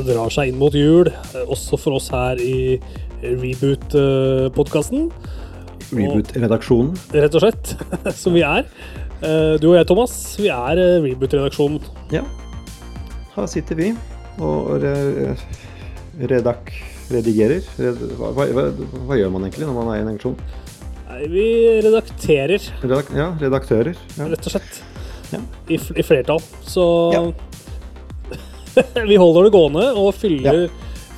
det drar seg inn mot jul, eh, også for oss her i Reboot-podkasten. Reboot-redaksjonen. Rett og slett, som vi er. Eh, Du og jeg, Thomas, vi er eh, Reboot-redaksjonen. Ja. Her sitter vi og re redak redigerer. Red hva, hva, hva, gjør man egentlig når man er i en redaksjon? Nei, vi redakterer, Redak ja, redaktører. Ja. rett og slett. Ja. I, I flertall. Så Ja. vi holder det gående og fyller,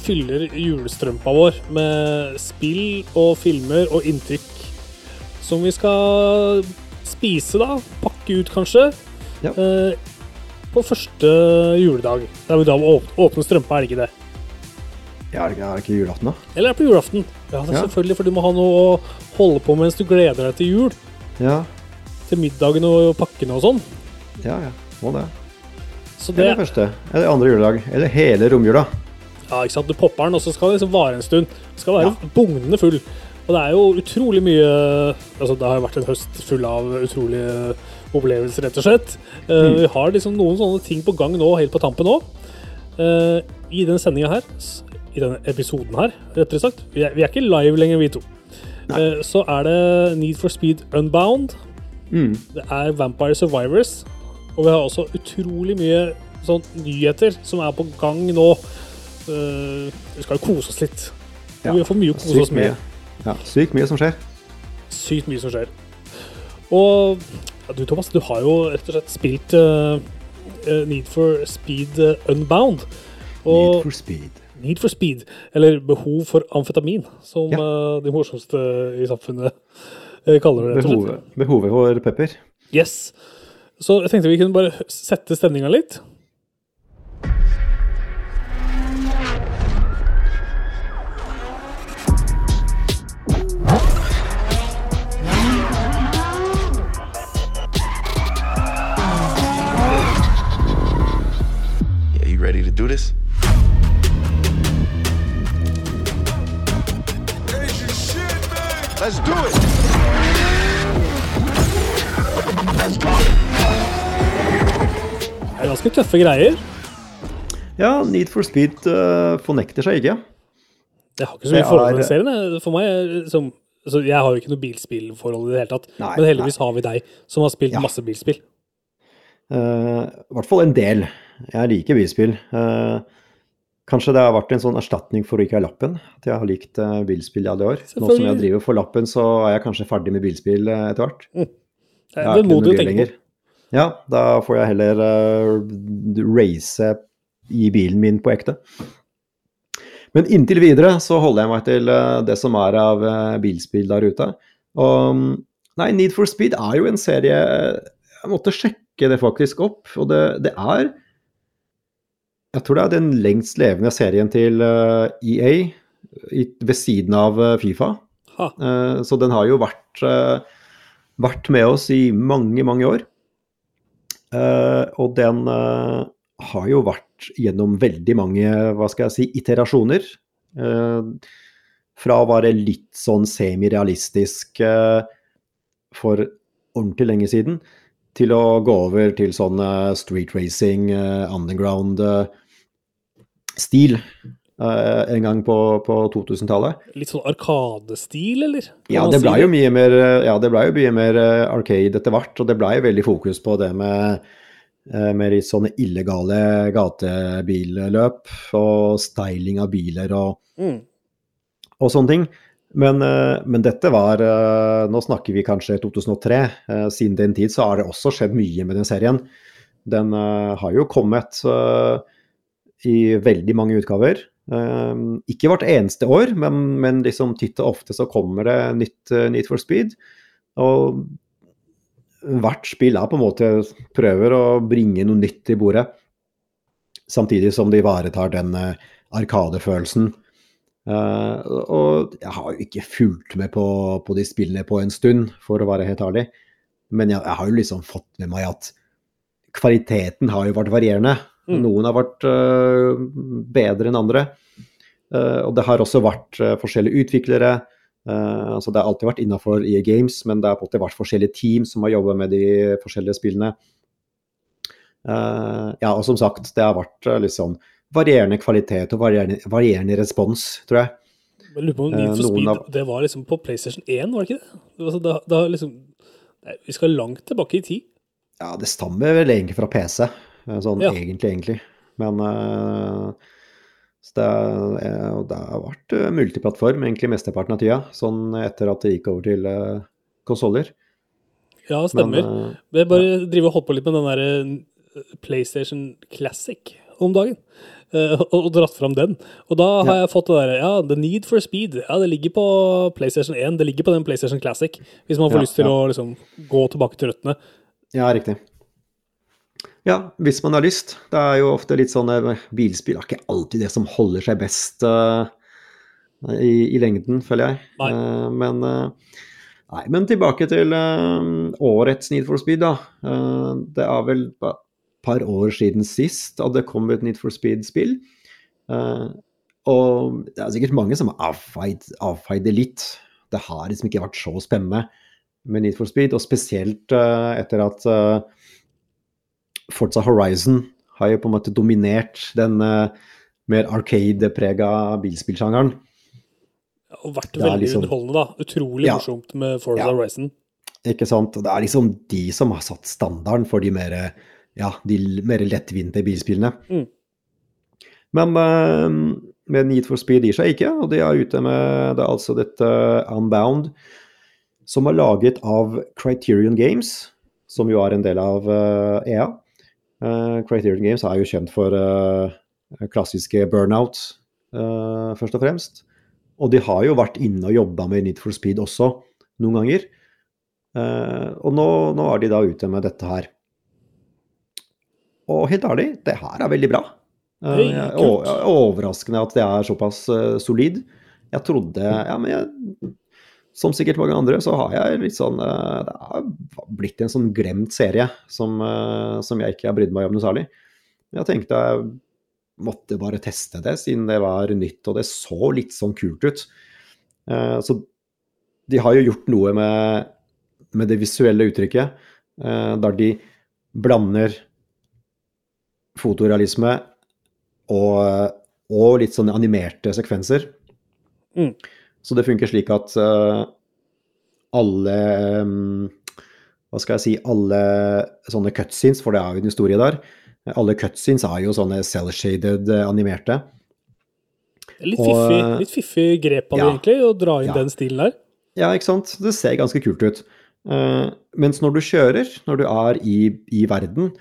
fyller julestrømpa vår med spill og filmer og inntrykk som vi skal spise, da. Pakke ut, kanskje. Ja. Eh, på første juledag. Det er jo da vi åpner strømpa, er det ikke det? Ja, det er det ikke julaften, da? Eller er det på julaften? Ja, det er Ja. selvfølgelig, for du må ha noe å holde på mens du gleder deg til jul. Ja, Til middagen og pakkene og sånn. ja. ja. Må det. Så det, Eller første. Eller andre juledag. Eller hele romjula. ja, ikke sant, du popper den, og så skal det liksom vare en stund. Det skal være Ja. bugnende full. Og det er jo utrolig mye Altså, det har jo vært en høst full av utrolige opplevelser, rett og slett. Eh, Mm. Vi har liksom noen sånne ting på gang nå, helt på tampen nå. Eh, I denne sendinga her, i denne episoden her, rettere sagt Vi er, vi er ikke live lenger, vi to. Nei. Eh, så er det Need for Speed Unbound. Mm. Det er Vampire Survivors. Og vi har også utrolig mye sånn nyheter som er på gang nå. Uh, vi skal jo kose oss litt. Ja, Vi får mye å kose oss med. Ja, sykt mye som skjer. Sykt mye som skjer. Og ja, du, Thomas, du har jo rett og slett spilt eh, Need for Speed Unbound. Og Need for speed. Need for Speed, eller Behov for amfetamin, som Ja. uh, de morsomste i samfunnet kaller det. Behovet, behovet for pepper. Yes. Så jeg tenkte vi kunne bare sette stemninga litt. Ready to do this? Let's do it! Det er ganske tøffe greier. Ja, Need for speed uh, fornekter seg ikke. Jeg har ikke så mye forhold til er- serien. For meg, er som, altså jeg har jo ikke noe bilspillforhold i det hele tatt. Nei, Men heldigvis har vi deg, som har spilt Ja. masse bilspill. Uh, I hvert fall en del. Jeg liker bilspill. Uh, kanskje det har vært en sånn erstatning for å ikke ha lappen. At jeg har likt uh, bilspill i alle år. Nå som jeg driver for lappen, så er jeg kanskje ferdig med bilspill eh, etter hvert. Det Jeg er er ikke du noe tenke på. Ja, da får jeg heller uh, race i bilen min på ekte. Men inntil videre så holder jeg meg til uh, det som er av uh, bilspill der ute. Og mm, nei, Need for Speed er jo en serie Jeg måtte sjekke det faktisk opp, og det, det er Jeg tror det er den lengst levende serien til EA i, ved siden av Fifa. Så den har jo vært, vært med oss i mange, mange år. Eh, og den eh, har jo vært gjennom veldig mange, hva skal jeg si, iterasjoner. Eh, fra å være litt sånn semirealistisk for ordentlig lenge siden, til å gå over til sånn street racing, underground-stil en gang på, på 2000-tallet. Litt sånn Arkadestil, eller? Ja, det si mye mer, ja, det ble jo mye mer eh, arcade etter hvert, og det blei veldig fokus på det med, eh, med litt sånne illegale gatebilløp og styling av biler og, Mm. og sånne ting. Men, eh, men dette var eh, Nå snakker vi kanskje 2003. eh, Siden den tid så har det også skjedd mye med den serien. Den eh, har jo kommet eh, i veldig mange utgaver. Eh, ikke hvert eneste år, men, men liksom titt og ofte så kommer det nytt uh, Need for Speed. Og hvert spill er på en måte prøver å bringe noe nytt til bordet. Samtidig som det ivaretar den uh, arkadefølelsen. Uh, og jeg har jo ikke fulgt med på, på de spillene på en stund, for å være helt ærlig. Men jeg, jeg har jo liksom fått med meg at kvaliteten har jo vært varierende. Mm. Noen har vært øh, bedre enn andre. Eh, og det har også vært øh, forskjellige utviklere. Eh, altså det har alltid vært innafor EA Games, men det har på en måte vært forskjellige team som har jobba med de forskjellige spillene. Eh, ja, og som sagt, det har vært litt sånn varierende kvalitet og varierende, varierende respons, tror jeg. Men lurer på om Eh, Need for Speed av- det var liksom på PlayStation 1, var det ikke det? var, da, da liksom, nei, vi skal langt tilbake i tid. Ja, det stammer vel egentlig fra PC, eh, sånn Ja. egentlig, egentlig. Men eh, så det, er- det har vært eh, multiplattform egentlig mesteparten av tida, sånn etter at det gikk over til uh, konsoller. Ja, stemmer. Men, uh, Jeg bare driver og på litt med den der eh, PlayStation Classic om dagen. eh, og, og dratt fram den. Og da har Ja. jeg fått det derre Ja, The Need for Speed. Ja, det ligger på PlayStation 1. Det ligger på den PlayStation Classic. Hvis man får Ja, lyst til ja. å liksom gå tilbake til røttene. Ja, riktig. Ja, hvis man har lyst. Det er jo ofte litt sånn eh, Bilspill er ikke alltid det som holder seg best uh, i, i lengden, føler jeg. Nei. Uh, men uh, Nei, men tilbake til årets Need for Speed, da. Det er vel et par år siden sist at det kom et Need for Speed-spill. Og det er sikkert mange som har avfeid, avfeid det litt. Det har liksom ikke vært så spennende med Need for Speed, og spesielt etter at Forza Horizon har jo på en måte dominert den eh, mer arcade-prega bilspillsjangeren. Og vært veldig liksom- underholdende, da. Utrolig Ja. morsomt med Forza Ja. Horizon. Ikke sant? Og det er liksom de som har satt standarden for de mer, ja, de mer lettvinte bilspillene. Mm. Men uh, med Need for Speed gir seg ikke, og de er ute med det er altså dette Unbound, som er laget av Criterion Games, som jo er en del av eh, EA. Eh, Criterion Games er jo kjent for eh, klassiske burnout, eh, først og fremst. Og de har jo vært inne og jobba med Need for Speed også, noen ganger. Og nå, nå er de da ute med dette her. Og helt ærlig, det her er veldig bra. Jeg- overraskende at det er såpass solid. Jeg trodde Ja, men jeg, som sikkert mange andre, så har jeg litt sånn eh, Det har blitt en sånn glemt serie som, eh, som jeg ikke har brydd meg om noe særlig. Jeg tenkte jeg måtte bare teste det, siden det var nytt, og det så litt sånn kult ut. Eh, Så de har jo gjort noe med, med det visuelle uttrykket, der de blander fotorealisme og, og litt sånne animerte sekvenser. Mm. Så det funker slik at eh, alle mm, Hva skal jeg si Alle sånne cutscenes, for det er jo en historie der. Alle cutscenes er jo sånne cell-shaded eh, animerte. Litt Og, fiffig, eh, litt fiffig grep av det, egentlig, å dra inn Ja. den stilen der. Ja, ikke sant? Det ser ganske kult ut. Uh, mens når du kjører, når du er i, i verden,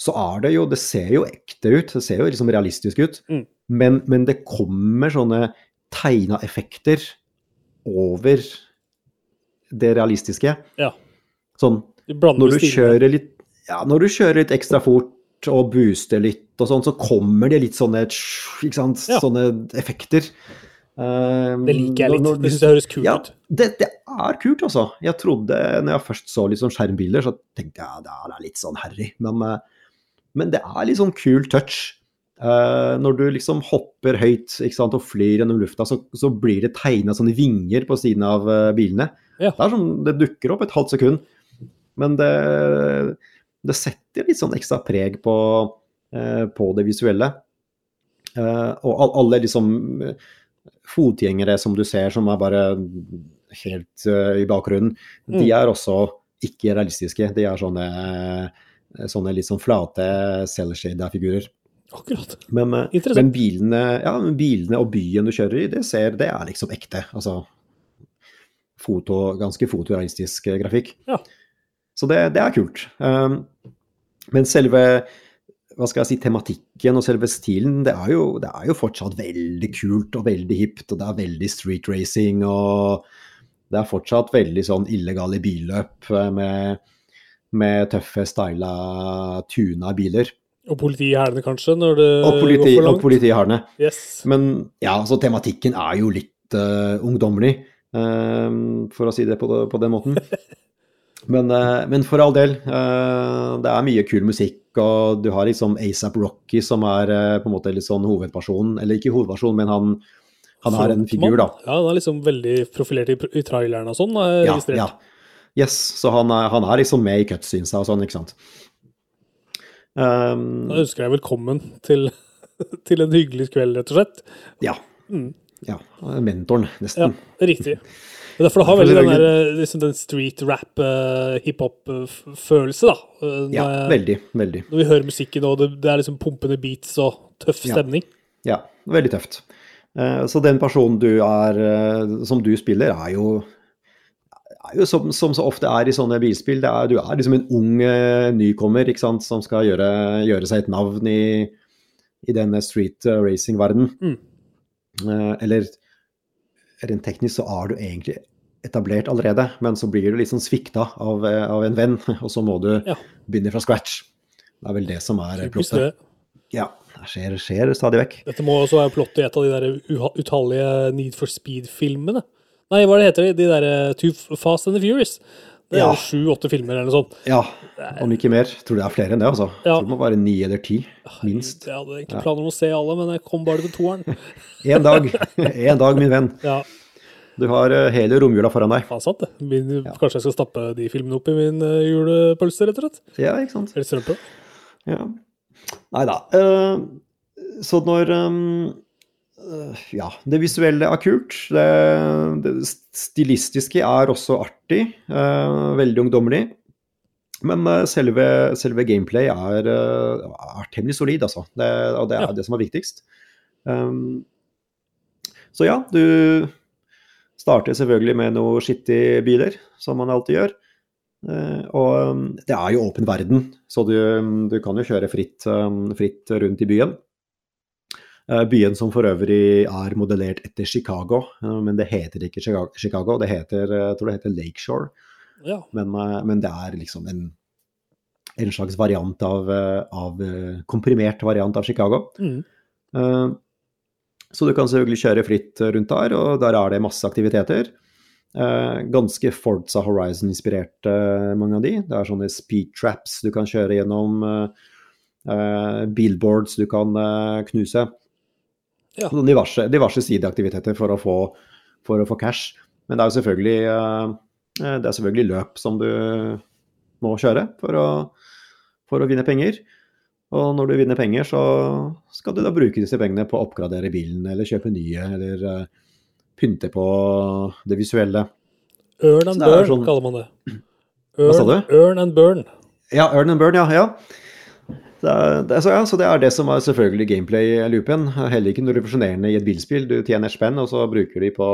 så er det jo Det ser jo ekte ut. Det ser jo liksom realistisk ut. Mm. Men, men det kommer sånne tegna effekter over det realistiske. Ja. Sånn når du litt ja, når du kjører litt ekstra fort og booster litt og sånn, så kommer det litt sånne sant, Ja. sånne effekter. Um, Det liker jeg litt. når du- Det høres kult ja, ut. det, det er kult, altså. Jeg trodde, når jeg først så sånn skjermbilder, så tenkte jeg ja, det er litt sånn harry. Men, eh, men det er litt sånn kul touch. Eh, når du liksom hopper høyt sant, og flyr gjennom lufta, så, så blir det tegna sånne vinger på siden av uh, bilene. Ja. Det sånn, det dukker opp et halvt sekund, men det, det setter litt sånn ekstra preg på, uh, på det visuelle. Og al- alle liksom fotgjengere som du ser som er bare helt i bakgrunnen, de Mm. er også ikke realistiske. De er sånne, sånne litt sånn flate cell-shada figurer. Akkurat. Men, eh, men bilene, ja, men bilene og byen du kjører i, det ser, det er liksom ekte. Altså foto, ganske fotorealistisk eh, grafikk. Ja. Så det, det er kult. Um, men selve hva skal jeg si, tematikken og selve stilen, det er, jo, det er jo fortsatt veldig kult og veldig hipt, og det er veldig street racing, og det er fortsatt veldig sånn illegale billøp eh, med, med tøffe, styla, tuna biler. Og politi kanskje, når det Og, politi, går for langt. og langt. Yes. Men ja, så tematikken er jo litt uh, ungdommelig, uh, for å si det på, på den måten. Men, uh, men for all del, det er mye kul musikk, og du har liksom ASAP Rocky som er på en måte litt sånn hovedpersonen, eller ikke hovedperson, men han, han har en figur, da. Ja, han er liksom veldig profilert i, i traileren og sånn, har Ja, registrert. ja. Yes, så han er, han er liksom med i cutscenesa og sånn, ikke sant. Um, Da ønsker jeg velkommen til til en hyggelig kveld, rett og slett. Ja. Mm. ja. Mentoren, Ja, nesten. riktig. Men derfor det har for veldig den, der, liksom den street rap, uh, hiphop-følelse, da. Når, Ja, veldig, veldig. når vi hører musikken, og det, det er liksom pumpende beats og tøff stemning. Ja, veldig tøft. Uh, Så den personen du er, uh, som du spiller, er jo, er jo som, som så ofte er i sånne bilspill. Det er, du er liksom en ung eh, nykommer sant, som skal gjøre, gjøre seg et navn i, i denne street eh, racing-verden. Mm. Eh, Eller rent teknisk så er du egentlig etablert allerede, men så blir du sånn svikta av, av en venn, og så må du Ja. begynne fra scratch. Det er vel det som er plottet. Ja, det skjer, skjer stadig vekk. Dette må også være plottet i et av de der utallige Need for Speed-filmene. Nei, hva det heter de? De der eh, Too Fast and the Furious. Det er Ja. sju-åtte filmer eller noe sånt. Ja, om ikke mer. Tror det er flere enn det, altså. Ja. Tror det må være ni eller ti, minst. Jeg hadde ikke planer om å se alle, men jeg kom bare til toeren. Én dag, en dag, min venn. Ja, Du har eh, hele romjula foran deg. faen sant det. Min, Kanskje jeg skal stappe de filmene opp i min eh, julepølse, rett og slett. Ja, ikke sant. Eller strømpe. Ja. Nei da. Uh, så når um, Ja, det visuelle er kult. Det, det stilistiske er også artig. eh, veldig ungdommelig. Men eh, selve, selve gameplay er, eh, er temmelig solid, altså. Det, og det er Ja. det som er viktigst. Um, så ja, du starter selvfølgelig med noe skittige biler, som man alltid gjør. Uh, og um, det er jo åpen verden, så du, du kan jo kjøre fritt, um, fritt rundt i byen. Eh, byen som for øvrig er modellert etter Chicago, eh, men det heter ikke Chicago, det heter, eh, jeg tror det heter Lakeshore. Ja. Men, men det er liksom en, en slags variant av, av Komprimert variant av Chicago. Mm. Så du kan selvfølgelig kjøre fritt rundt der, og der er det masse aktiviteter. Ganske Forza Horizon-inspirerte, mange av de. Det er sånne speed traps du kan kjøre gjennom. billboards du kan knuse. Ja. Og diverse, diverse sideaktiviteter for å, få, for å få cash. Men det er jo selvfølgelig, eh, eh, det er selvfølgelig løp som du må kjøre for å, for å vinne penger. Og når du vinner penger, så skal du da bruke disse pengene på å oppgradere bilen, eller kjøpe nye, eller uh, pynte på det visuelle. Earn and burn, sånn- kaller man det. Hva sa du? earn and burn. Ja, Earn and Burn, ja. ja. Det er, det, så, ja så det er det som er selvfølgelig gameplay-loopen. Heller ikke noe revolusjonerende i et bilspill. Du tjener spenn, og så bruker de på,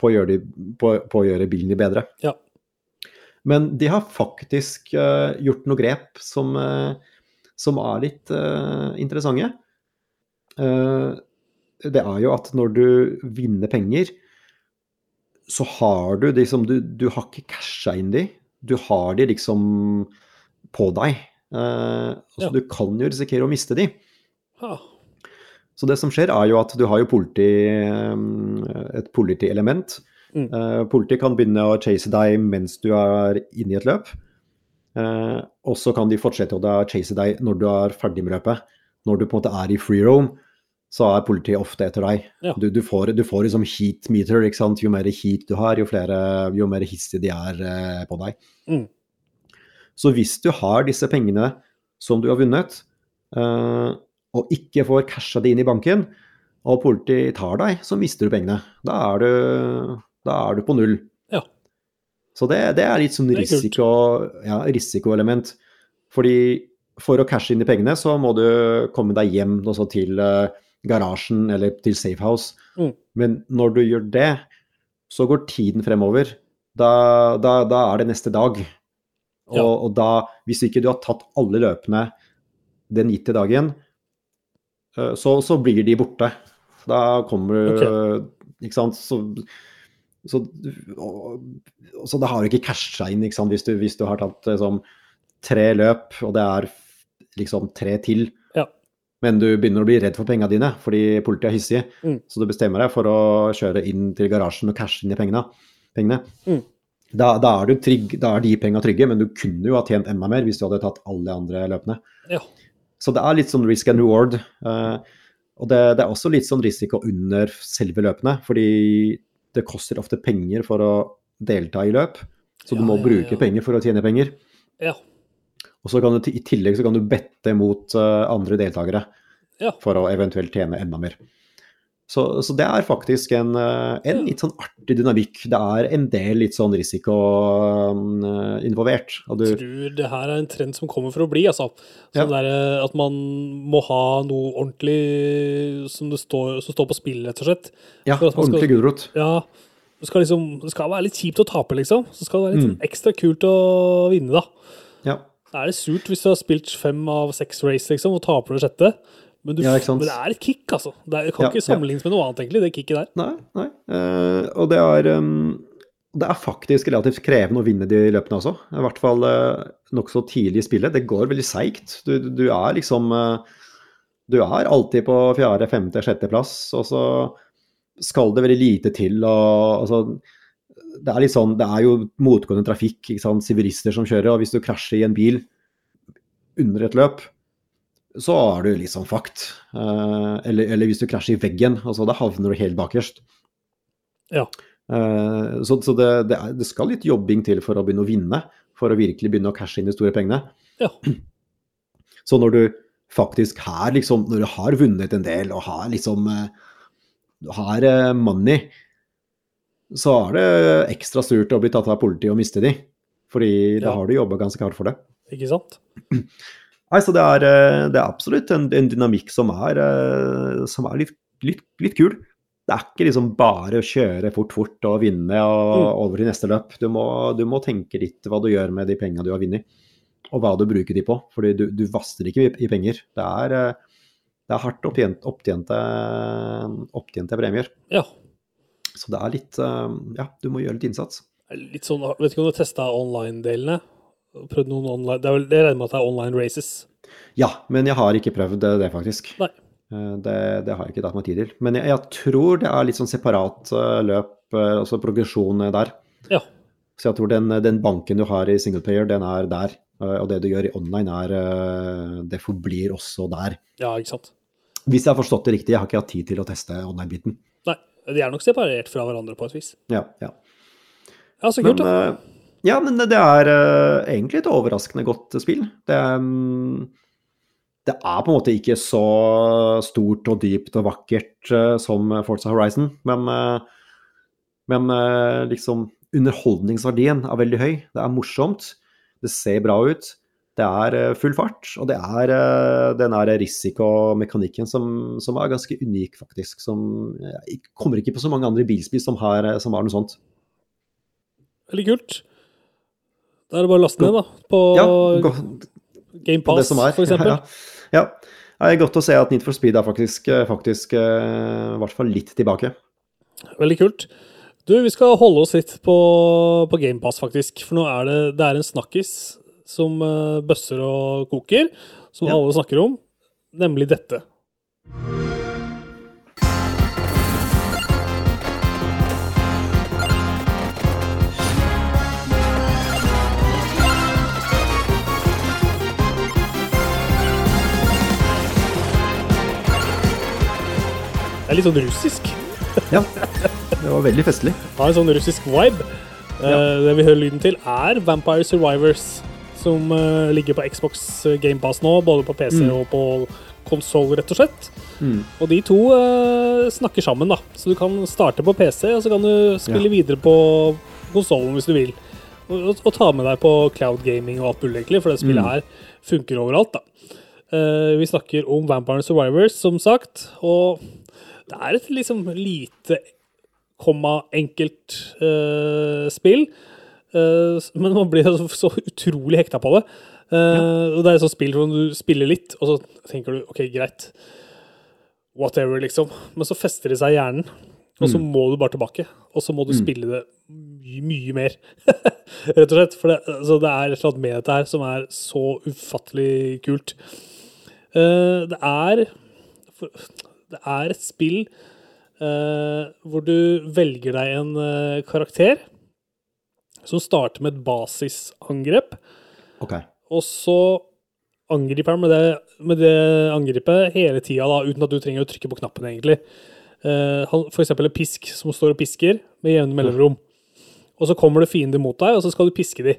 på, å, gjøre de, på, på å gjøre bilen din bedre. Ja. Men de har faktisk uh, gjort noe grep som, uh, som er litt uh, interessante. Det er jo at når du vinner penger, så har du liksom Du, du har ikke casha inn de. Du har de liksom på deg. Eh, så Ja. du kan jo risikere å miste de. Ha. Så det som skjer, er jo at du har jo politi, eh, et politielement. Mm. Eh, Politiet kan begynne å chase deg mens du er inne i et løp. Eh, og så kan de fortsette å chase deg når du er ferdig med løpet. Når du på en måte er i free roam, så er politiet ofte etter deg. Ja. Du, du, får, du får liksom heat meter, ikke sant. Jo mer heat du har, jo, flere, jo mer hissige de er eh, på deg. Mm. Så hvis du har disse pengene som du har vunnet, eh, og ikke får casha det inn i banken, og politiet tar deg, så mister du pengene. Da er du, da er du på null. Ja. Så det, det er litt sånn risiko, ja, risikoelement. Fordi for å cashe inn de pengene, så må du komme deg hjem også til eh, garasjen eller til Safehouse. Mm. Men når du gjør det, så går tiden fremover. Da, da, da er det neste dag. Og, Ja. og da, hvis ikke du har tatt alle løpene den gitte dagen, eh, så, så blir de borte. Da kommer du Ikke sant. Så, så, og, så da har du ikke casha inn, ikke sant. Hvis du, hvis du har tatt liksom, tre løp, og det er liksom tre til, Ja. men du begynner å bli redd for pengene dine fordi politiet er hissige, Mm. så du bestemmer deg for å kjøre inn til garasjen og cashe inn i pengene. pengene. Mm. Da, da, er du trygg, da er de penga trygge, men du kunne jo ha tjent enda mer hvis du hadde tatt alle de andre løpene. Ja. Så det er litt sånn risk and reward. eh, og det, det er også litt sånn risiko under selve løpene, fordi det koster ofte penger for å delta i løp. Så du må ja, bruke ja. penger for å tjene penger. Ja. Og så kan du i tillegg så kan du bette mot uh, andre deltakere. Ja. for å eventuelt tjene enda mer. Så, så det er faktisk en, eh, en litt sånn artig dynamikk. Det er en del litt sånn risiko eh, involvert. Du, Jeg tror det her er en trend som kommer for å bli, altså. Ja. Der, eh, at man må ha noe ordentlig som, det står, som står på spill, rett og slett. ja, ordentlig gulrot. Ja, det skal, liksom, det skal være litt kjipt å tape, liksom. Så skal det være litt Mm. ekstra kult å vinne, da. Ja. Da er det surt hvis du har spilt fem av seks race, liksom, og taper det sjette. Men, du, Ja, men det er et kick, altså. Det, kan Ja, ikke sammenlignes med noe annet, egentlig, det kicket der. Nei, nei. Uh, og det er um, Det er faktisk relativt krevende å vinne de løpene også. I hvert fall uh, nokså tidlig i spillet. Det går veldig seigt. Du, du er liksom uh, Du er alltid på fjerde, femte, sjetteplass, og så skal det veldig lite til. å altså, det er sånn, det er jo motgående trafikk, ikke sant? sivilister som kjører. og Hvis du krasjer i en bil under et løp, så er du liksom fucked. Eh, eller, eller hvis du krasjer i veggen, altså da havner du helt bakerst. Ja. Eh, så så det, det, er, det skal litt jobbing til for å begynne å vinne, for å virkelig begynne å cashe inn de store pengene. Ja. Så når du faktisk her, liksom, når du har vunnet en del og har liksom eh, du har money, så er det ekstra surt å bli tatt av politiet og miste de. Fordi da Ja. har du jobba ganske hardt for det. Ikke sant? Nei, så det er, eh, det er absolutt en, en dynamikk som er, eh, som er litt, litt, litt kul. Det er ikke liksom bare å kjøre fort, fort og vinne og Mm. over til neste løp. Du må, du må tenke litt hva du gjør med de pengene du har vunnet, og hva du bruker de på. Fordi du, du vaster ikke i, i penger. Det er, eh, det er hardt opptjente, opptjente, opptjente premier. Ja. Så det er litt Ja, du må gjøre litt innsats. Litt sånn, vet ikke om du har testa online-delene? Prøvd noen online Det er vel det jeg regner med at det er online races. Ja, men jeg har ikke prøvd det, det faktisk. Nei. Eh, Det, det har jeg ikke tatt meg tid til. Men jeg, jeg tror det er litt sånn separat eh, løp, eh, altså progresjon eh, der. Ja. Så jeg tror den, den banken du har i singleplayer, den er der. Eh, Og det du gjør i online, er eh, Det forblir også der. Ja, ikke sant? Hvis jeg har forstått det riktig, jeg har ikke hatt tid til å teste online-biten. Nei, de er nok separert fra hverandre på et vis. Ja, ja. Ja, så Men, kult, da. Ja, men det er uh, egentlig et overraskende godt spill. Det, mm, det er på en måte ikke så stort og dypt og vakkert uh, som Forza Horizon, men, uh, men liksom underholdningsverdien er veldig høy. Det er morsomt, det ser bra ut, det er full fart, og det er den risikomekanikken som, som er ganske unik, faktisk. Som kommer ikke på så mange andre bilspill som som har noe sånt. Veldig kult. Da er det bare å laste ned, da. På Ja, GamePass, Game Ja, Pass, for eksempel. Ja, ja. Det er godt å se at Need for Speed er faktisk, faktisk eh, i hvert fall litt tilbake. Veldig kult. Du, vi skal holde oss litt på, på GamePass, faktisk. For nå er det, det er en snakkis som uh, bøsser og koker, som Ja. alle snakker om, nemlig dette. Er litt sånn russisk. Ja, det var veldig festlig. har en sånn russisk vibe. Ja. det vi hører lyden til, er Vampire Survivors, som eh, ligger på Xbox GamePass nå, både på PC Mm. og på konsoll, rett og slett. Mm. Og de to eh, snakker sammen, da. Så du kan starte på PC, og så kan du spille Ja. videre på konsollen hvis du vil. Og, ta med deg på cloud gaming og alt mulig, egentlig, for det spillet Mm. her funker overalt, da. Eh, vi snakker om Vampire Survivors, som sagt, og det er et liksom lite komma enkelt uh, spill. uh, men man blir så, så utrolig hekta på det. Uh, ja. det er et sånt spill hvor du spiller litt, og så tenker du OK, greit. Whatever, liksom. Men så fester det seg i hjernen, og så må du bare tilbake. Og så må du spille det mye, mye mer, rett og slett. For det, altså, det er et eller annet med dette her som er så ufattelig kult. Det er Det er et spill eh, hvor du velger deg en eh, karakter som starter med et basisangrep, Okay. og så angriper han med det, med det angrepet hele tida, uten at du trenger å trykke på knappen, egentlig. Eh, for eksempel en pisk som står og pisker med jevne mellomrom. Og så kommer det fiender mot deg, og så skal du piske de.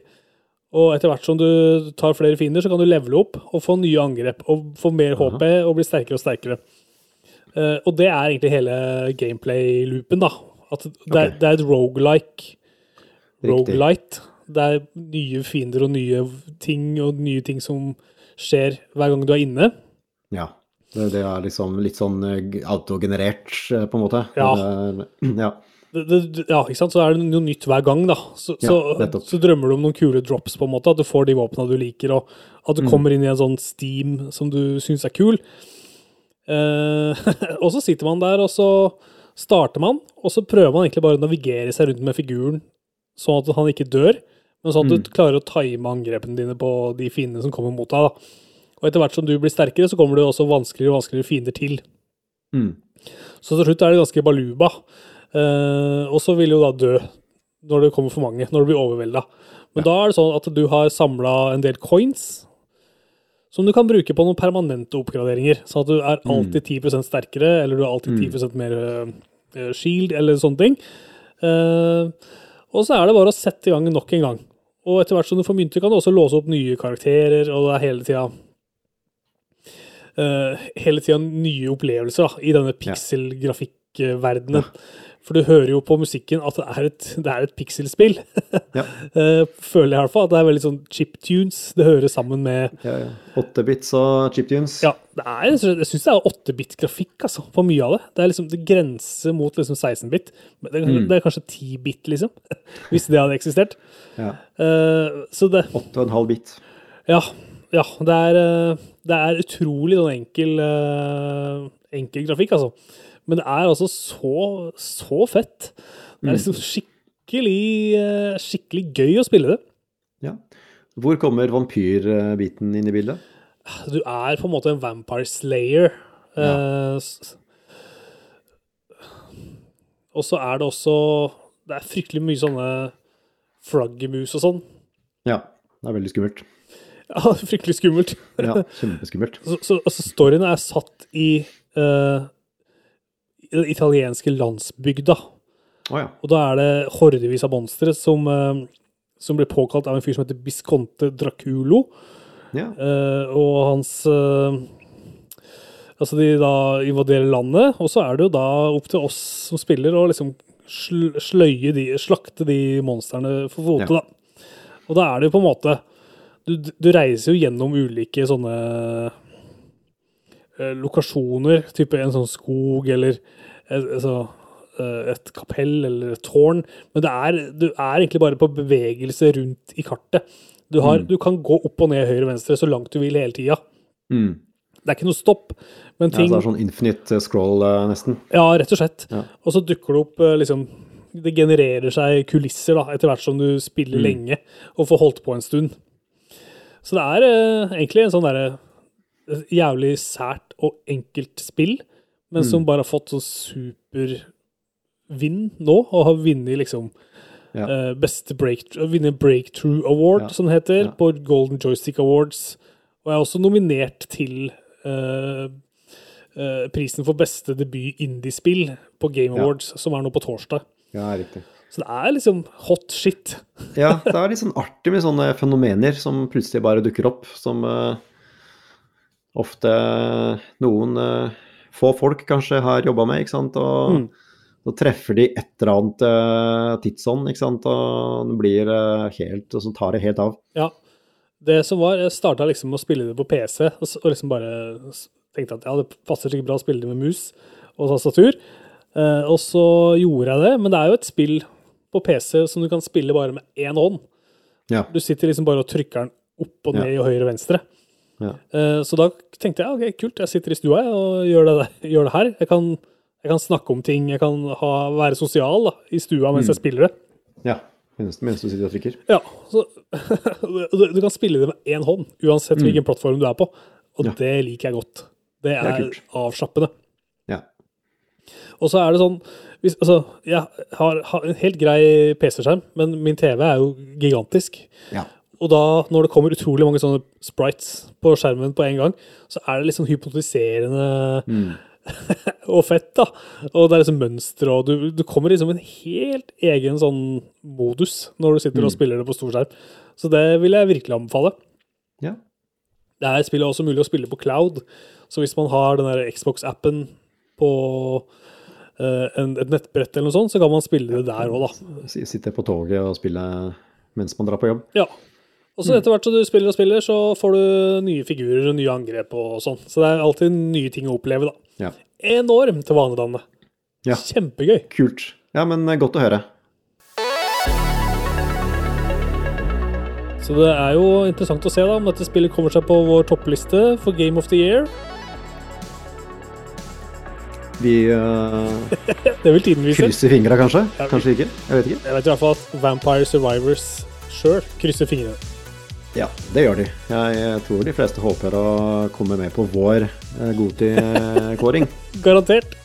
Og etter hvert som du tar flere fiender, så kan du levele opp og få nye angrep og få mer HP og bli sterkere og sterkere. Eh, og det er egentlig hele gameplay-loopen, da. At det, er, det er et roguelike. Rogelight. Roguelite. Det er nye fiender og nye ting og nye ting som skjer hver gang du er inne. Ja. Det, det er liksom litt sånn eh, autogenerert, eh, på en måte. Ja. Det ja. ja, ikke sant? Så er det noe nytt hver gang, da. Så, Ja, så, så drømmer du om noen kule drops, på en måte. At du får de våpnene du liker, og at Mm. du kommer inn i en sånn steam som du syns er kul. Eh, og så sitter man der, og så starter man, og så prøver man egentlig bare å navigere seg rundt med figuren, sånn at han ikke dør, men sånn at Mm. du klarer å time angrepene dine på de fiendene som kommer mot deg. da. Og etter hvert som du blir sterkere, så kommer det også vanskeligere og vanskeligere fiender til. Mm. Så til slutt er det ganske baluba. Eh, og så vil jo da dø når det kommer for mange, når du blir overvelda. Men da er det sånn at du har samla en del coins som du kan bruke på noen permanente oppgraderinger. Sånn at du er alltid 10% sterkere, eller du er alltid 10 mer eh, shield, eller sånne ting. Eh, og så er det bare å sette i gang nok en gang. Og etter hvert som du får mynter, kan du også låse opp nye karakterer, og det er hele tida eh, hele tida nye opplevelser da, i denne pikselgrafikkverdenen. For du hører jo på musikken at det er et, det er et pikselspill. Ja. Eh, føler jeg i hvert fall. At det er veldig sånn chiptunes. Det hører sammen med ja, ja. 8-bits og chiptunes. Ja, det er, jeg syns det er 8-bit-grafikk altså, på mye av det. Det er liksom, det grenser mot liksom 16-bit. Det, det, det er kanskje 10-bit, liksom. Hvis det hadde eksistert. Ja. Uh, så det 8,5 bit. Ja. ja det, er, eh, det er utrolig sånn enkel, eh, enkel grafikk, altså. Men det er altså så, så fett. Det er liksom skikkelig, eh, skikkelig gøy å spille det. Ja. Hvor kommer vampyrbiten inn i bildet? Du er på en måte en vampire slayer. Eh, s- og så er det også Det er fryktelig mye sånne flaggermus og sånn. Ja, det er veldig skummelt. Ja, fryktelig skummelt. Ja, kjempeskummelt. Så, så altså, storyen er satt i eh, den italienske landsbygda. Oh, ja. Og da er det hordevis av monstre som, eh, som blir påkalt av en fyr som heter Bisconte Draculo. ja. Uh, og hans uh, Altså, de da invaderer landet, og så er det jo da opp til oss som spiller å liksom sl sløye de, slakte de monstrene for fote, Ja. da. Og da er det jo på en måte Du, du reiser jo gjennom ulike sånne lokasjoner, type en sånn skog eller altså, eh, et kapell eller et tårn. Men det er, du er egentlig bare på bevegelse rundt i kartet. Du, har, du kan gå opp og ned, høyre og venstre så langt du vil hele tida. Mm. Det er ikke noe stopp, men ja. ting Så det er sånn infinite scroll, eh, nesten. Ja, rett og slett. Ja. Og så dukker det opp eh, liksom Det genererer seg kulisser da, etter hvert som du spiller Mm. lenge og får holdt på en stund. Så det er eh, egentlig en sånn derre jævlig sært og enkelt spill, men Mm. som bare har fått sånn supervinn nå, og har vunnet liksom Ja. uh, beste breakthrough, vunnet Breakthrough Award, Ja. som det heter, Ja. på Golden Joystick Awards. Og er også nominert til uh, uh, prisen for beste debut indiespill på Game. Awards, som er nå på torsdag. Ja, riktig. Så det er liksom hot shit. Ja, det er litt sånn artig med sånne fenomener som plutselig bare dukker opp, som eh, ofte noen eh, få folk kanskje har jobba med, ikke sant. Og Mm. så treffer de et eller annet uh, tidsånd, ikke sant. Og det blir uh, helt Og så tar det helt av. Ja. Det som var, jeg starta liksom med å spille det på PC, og, og liksom bare tenkte at ja, det passer sikkert bra å spille det med mus og tastatur. Uh, og så gjorde jeg det, men det er jo et spill på PC som du kan spille bare med én hånd. Ja. Du sitter liksom bare og trykker den opp og Ja. ned og høyre og venstre. Ja. Eh, Så da tenkte jeg ok, kult, jeg sitter i stua og gjør det, gjør det her. Jeg kan, jeg kan snakke om ting, jeg kan ha, være sosial da, i stua mens jeg spiller det. ja. Mens, mens du sitter og trykker. Ja, så du, du kan spille det med én hånd, uansett hvilken plattform du er på. Og Ja. det liker jeg godt. Det er er, avslappende. Ja. Og så er det sånn hvis, altså, Jeg har, har en helt grei PC-skjerm, men min TV er jo gigantisk. Ja. Og da, når det kommer utrolig mange sånne sprites på skjermen på en gang, så er det sånn hypnotiserende og fett, da. Og det er liksom mønstre, og du, du kommer liksom en helt egen sånn modus når du sitter og spiller det på stor skjerm. Så det vil jeg virkelig anbefale. Ja. Det er spillet også mulig å spille på cloud, så hvis man har den der Xbox-appen på uh, en, et nettbrett eller noe sånt, så kan man spille det der òg, da. Sitte på toget og spille mens man drar på jobb. Ja. Og så etter hvert som du spiller og spiller, så får du nye figurer og nye angrep og sånn. Så det er alltid nye ting å oppleve, da. Ja. Enormt til vanedanne. Ja. Kjempegøy. Kult. Ja, men eh, godt å høre. Så det er jo interessant å se da om dette spillet kommer seg på vår toppliste for Game of the Year. Vi uh, krysser fingra, kanskje? Ja, vi- Kanskje ikke? Jeg vet ikke. Jeg vet i hvert fall at Vampire Survivors sjøl krysser fingrene. Ja, det gjør de. Jeg, tror de fleste håper å komme med på vår eh, Goti-kåring. Garantert.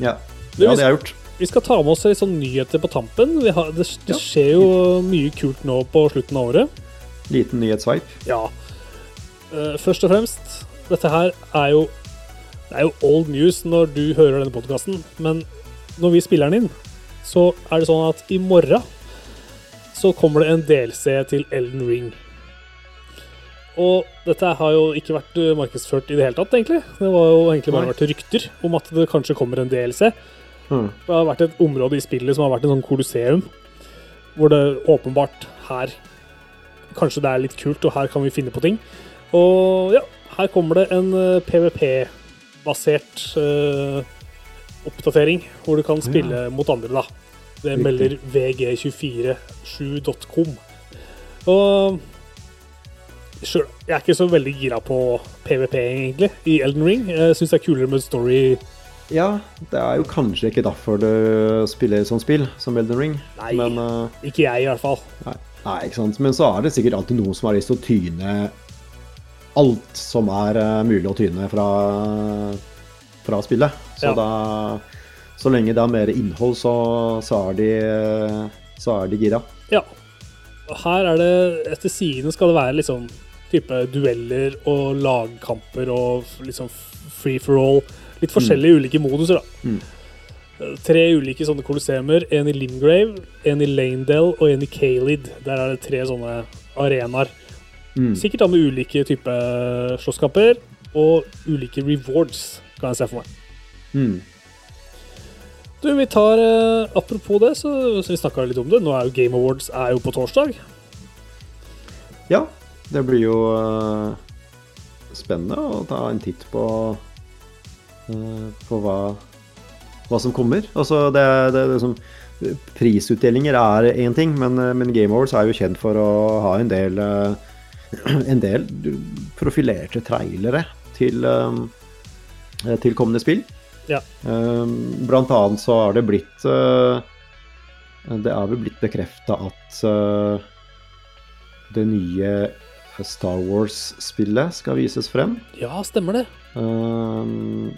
Ja, det hadde jeg gjort. Vi skal ta med oss litt sånn nyheter på tampen. Vi har, det, det Ja. skjer jo mye kult nå på slutten av året. Liten nyhetssveip. Ja. Eh, først og fremst, dette her er jo Det er jo old news når du hører denne podkasten, men når vi spiller den inn, så er det sånn at i morgen så kommer det en DLC til Elden Ring. Og dette har jo ikke vært eh, markedsført i det hele tatt, egentlig. Det var jo egentlig bare vært rykter om at det kanskje kommer en DLC. Mm. Det har vært et område i spillet som har vært en sånn kolosseum, hvor det åpenbart her Kanskje det er litt kult, og her kan vi finne på ting. Og ja, her kommer det en eh, PVP-basert uh, oppdatering, hvor du kan spille mot andre, da. Det melder vg247.com. Og Sure, jeg er ikke så veldig gira på PVP, egentlig, i Elden Ring. Jeg syns det er kulere med story. Ja, det er jo kanskje ikke derfor du spiller sånn spill som Elden Ring. Nei. Men, uh... Ikke jeg, i hvert fall. nei, nei, ikke sant. Men så er det sikkert alltid noen som har lyst til å tyne alt som er uh, mulig å tyne fra, fra spillet. Så Ja. da Så lenge det er mer innhold, så, så er de så er de gira. Ja. Her er det Etter sidene skal det være liksom type dueller og lagkamper og liksom free for all. Litt forskjellige ulike moduser, da. Mm. Eh, Tre ulike sånne kolosseumer. En i Limgrave, en i Lanedale og en i Kalid. Der er det tre sånne arenaer. Mm. Sikkert da med ulike typer slåsskamper og ulike rewards, kan jeg se for meg. Mm. Du, vi tar eh, Apropos det, så, så vi snakka litt om det. Nå er jo Game Awards er jo på torsdag. Ja, det blir jo eh, spennende å ta en titt på eh, på hva, hva som kommer. Altså, det, det, det som, prisutdelinger er én ting, men, eh, men Game Awards er jo kjent for å ha en del en del profilerte trailere til, til kommende spill. Ja. Blant annet så har det blitt Det er vel blitt bekrefta at det nye Star Wars-spillet skal vises frem. Ja, stemmer det. Um,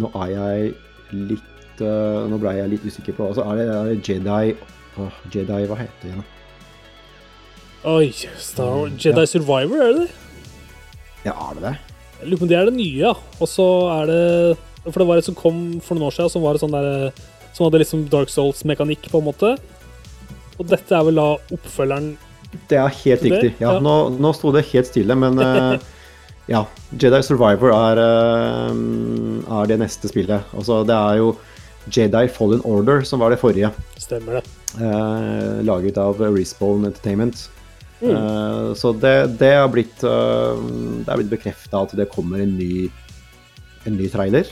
nå er jeg litt uh, Nå ble jeg litt usikker på altså, er, det, er det Jedi Åh, Jedi, hva heter det? igjen? Oi, Star Wars. Jedi Survivor, er det det? Ja, er det det? Jeg lurer på om det er det nye, ja. Og så er det For det var et som kom for noen år siden, som var et sånn der Som hadde liksom Dark Souls-mekanikk, på en måte. Og dette er vel da oppfølgeren Det er helt Det, riktig. Ja, ja. Nå, nå sto det helt stille, men uh, ja. Jedi Survivor er, uh, er det neste spillet. Altså, det er jo Jedi Fallen Order som var det forrige. Stemmer det. eh, laget av Respawn Entertainment. Mm. Eh, så det, det er blitt, uh, det er blitt bekrefta at det kommer en ny, en ny trailer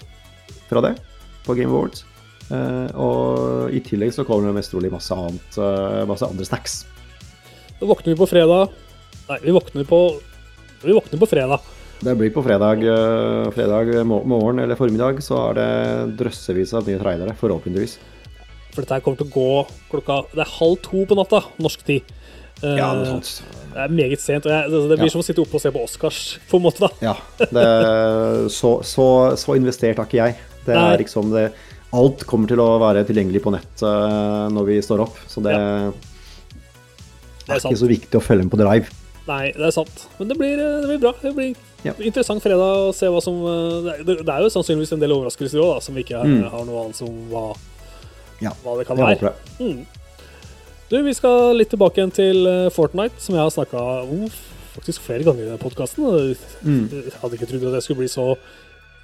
fra det på Game Awards. Eh, og i tillegg så kommer det mest trolig masse annet, eh, masse andre snacks. Da våkner vi på fredag Nei, vi våkner på Vi våkner på fredag. Det blir på fredag, eh, fredag morgen eller formiddag, så er det drøssevis av nye trailere, forhåpentligvis. For dette her kommer til å gå klokka Det er halv to på natta, norsk tid. Ja, Ja, er sant. Det er meget sent. og jeg, det, det blir Ja. som å sitte oppe og se på Oscars, på en måte. da. Ja. Det, så, så, så investert er ikke jeg. Det Nei. er liksom det Alt kommer til å være tilgjengelig på nett eh, når vi står opp, så det, Det er sant. ikke så viktig å følge med på drive. Nei, det er sant. Men det blir, eh, det blir bra. Det blir Ja. Interessant fredag å se hva som eh, Det, er jo sannsynligvis en del overraskelser òg, som vi ikke har, Mm. har noe annet som hva, Ja, hva det kan være. Mm. Du, vi skal litt tilbake igjen til eh, Fortnite, som jeg har snakka om faktisk flere ganger i denne podkasten. Mm. Jeg hadde ikke trodd at jeg skulle bli så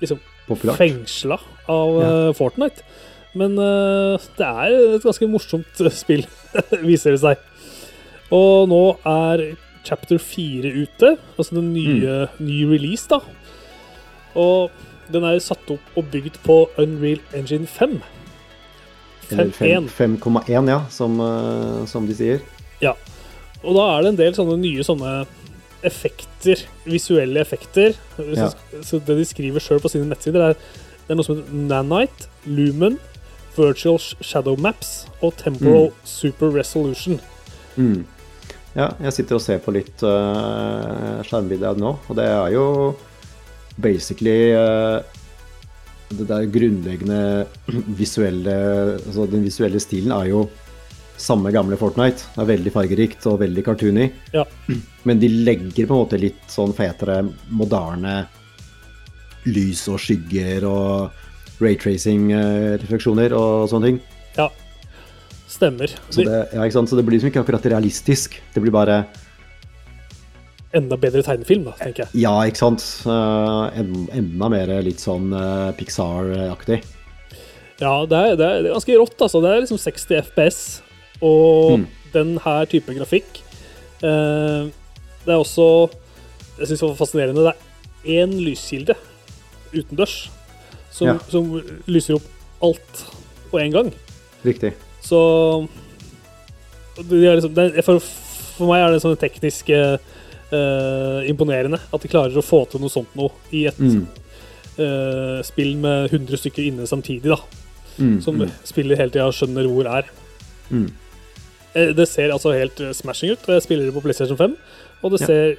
liksom, fengsla av Ja. Fortnite. Men uh, det er et ganske morsomt spill, viser det seg. Og nå er chapter 4 ute, altså den nye ny release, da. Og den er satt opp og bygd på Unreal Engine 5. 5.1. 5,1, ja, som, eh, som de sier. Ja. Og da er det en del sånne nye sånne effekter, visuelle effekter. Ja. Så, det de skriver sjøl på sine nettsider, er det er noe som heter Nanite, Lumen, Virtual Shadow Maps og Temporal Super Resolution. Mm. Ja, jeg sitter og ser på litt uh, skjermbilde nå, og det er jo basically uh, Det der grunnleggende visuelle Altså den visuelle stilen er jo samme gamle Fortnite. Det er veldig fargerikt og veldig cartoony. Ja. Men de legger på en måte litt sånn fetere, moderne lys og skygger og raytracing-refleksjoner og sånne ting. Ja, stemmer. Så det, ja, så det blir liksom ikke akkurat realistisk. Det blir bare Enda bedre tegnefilm, da, tenker jeg. Ja, ikke sant. Eh, en, enda mer litt sånn eh, Pixar-aktig. Ja, det er, det er, er ganske rått, altså. Det er liksom 60 FPS og Mm. den her type grafikk. Eh, det er også Jeg syns det var fascinerende. Det er én lyskilde utendørs som, Ja. som lyser opp alt på en gang. Riktig. Så liksom, det for, for meg er det sånn teknisk eh, eh, imponerende at de klarer å få til noe sånt noe i et Mm. uh, spill med 100 stykker inne samtidig, da. Mm, Som mm, spiller hele tida skjønner hvor er. mm. Eh, Det ser altså helt smashing ut. Jeg spiller det på PlayStation 5, og det Ja. ser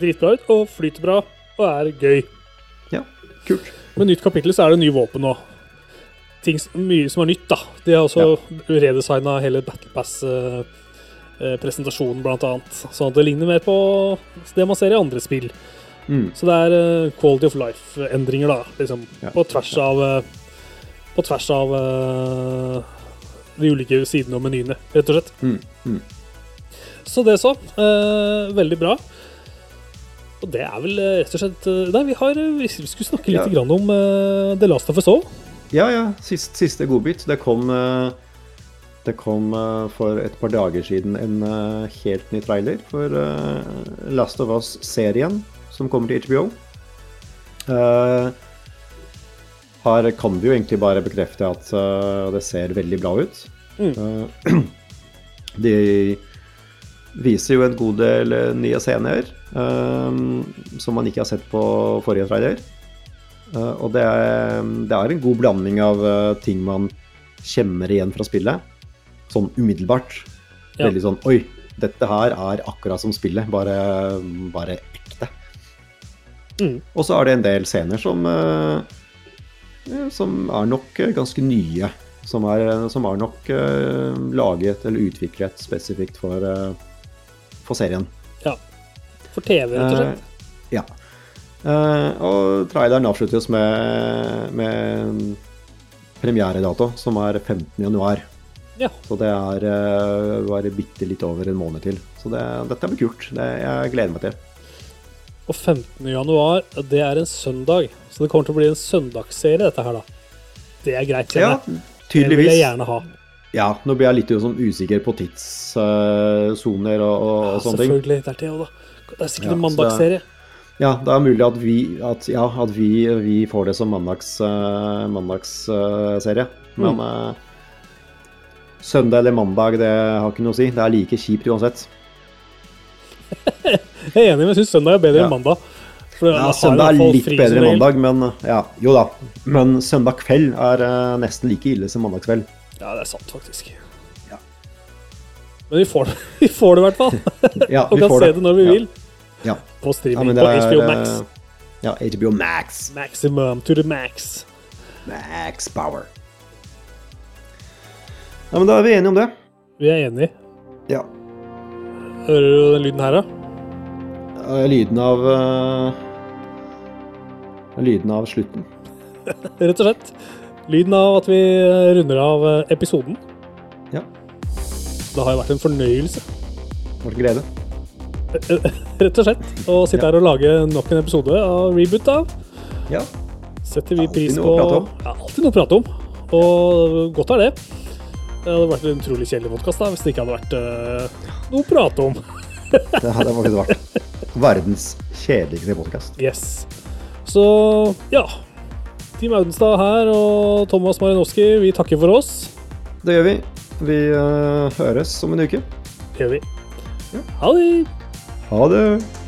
dritbra ut og flyter bra og er gøy. Ja, kult. Med nytt kapittel så er det nye våpen nå. Ting, mye som er nytt, da. De har også redesigna hele Battle Pass-presentasjonen, blant annet. Sånn at det ligner mer på det man ser i andre spill. Mm. Så det er eh, quality of life-endringer, da. Liksom, Ja. På tvers av eh, På tvers av eh, de ulike sidene og menyene, rett og slett. Mm. Mm. Så det så. eh, veldig bra. Og det er vel eh, rett og slett eh, Nei, vi, har, eh, vi skulle snakke litt Ja. grann om uh, The Last of Us òg. Ja, ja. Sist, siste godbit. Det kom eh, Det kom eh, for et par dager siden en eh, helt ny trailer for Last of Us-serien som kommer til HBO. Her kan vi jo egentlig bare bekrefte at det ser veldig bra ut. Mm. de viser jo en god del nye scener som man ikke har sett på forrige trailer. Eh, og det er, det er en god blanding av eh, ting man kjenner igjen fra spillet. Sånn umiddelbart. Ja. Veldig sånn Oi, dette her er akkurat som spillet, bare, bare ekte. Mm. Og så er det en del scener som eh, Som er nok ganske nye. Som er, som er nok laget eller utviklet spesifikt for, for serien. For TV, rett og slett. Ja. Eh, og traileren avsluttes med, med premieredato, som er 15. januar. Ja. Så det er uh, bare bitte litt over en måned til. Så det, dette blir kult. Det, jeg gleder meg til. Og 15. januar, det er en søndag. Så det kommer til å bli en søndagsserie, dette her, da. Det er greit. Ja, tydeligvis. Det vil jeg gjerne ha. Ja, nå blir jeg litt sånn usikker på tidssoner og, og, og sånne ting. Selvfølgelig. Det er det òg, da. Det er sikkert Ja, en mandagsserie. Ja, det er mulig at vi, at, ja, at vi, vi får det som mandags, uh, mandagsserie. Men Mm. uh, søndag eller mandag, det har ikke noe å si. Det er like kjipt uansett. Jeg er enig, men jeg syns søndag er bedre Ja. enn mandag. Ja, søndag er litt bedre enn mandag, men ja, jo da. Men søndag kveld er uh, nesten like ille som mandagskveld. Ja, det er sant, faktisk. Ja. Men vi får det, vi får det i hvert fall. Ja, Og vi kan får se det. det når vi vil. Ja. På streaming ja, er, på HBO Max. eh, Ja, HBO Max. Maximum to the max. Max Power. Ja, men da er vi enige om det. Vi er enige. Ja. Hører du den lyden her, da? Ja, lyden av uh, Lyden av slutten. Rett og slett. Lyden av at vi runder av eh, episoden. Ja. Det har jo vært en fornøyelse, Vår glede. Rett og slett, å sitte Ja. her og lage nok en episode av Reboot da. Ja. Setter vi pris på. Ja, alltid noe å prate om. Og godt er det. Det hadde vært en utrolig kjedelig podkast hvis det ikke hadde vært uh, noe å prate om. Det hadde faktisk vært verdens kjedeligste podkast. Yes. Så ja. Team Audenstad her og Thomas Marinowski, vi takker for oss. Det gjør vi. Vi uh, høres om en uke. Det gjør vi. Ha det. Ha det.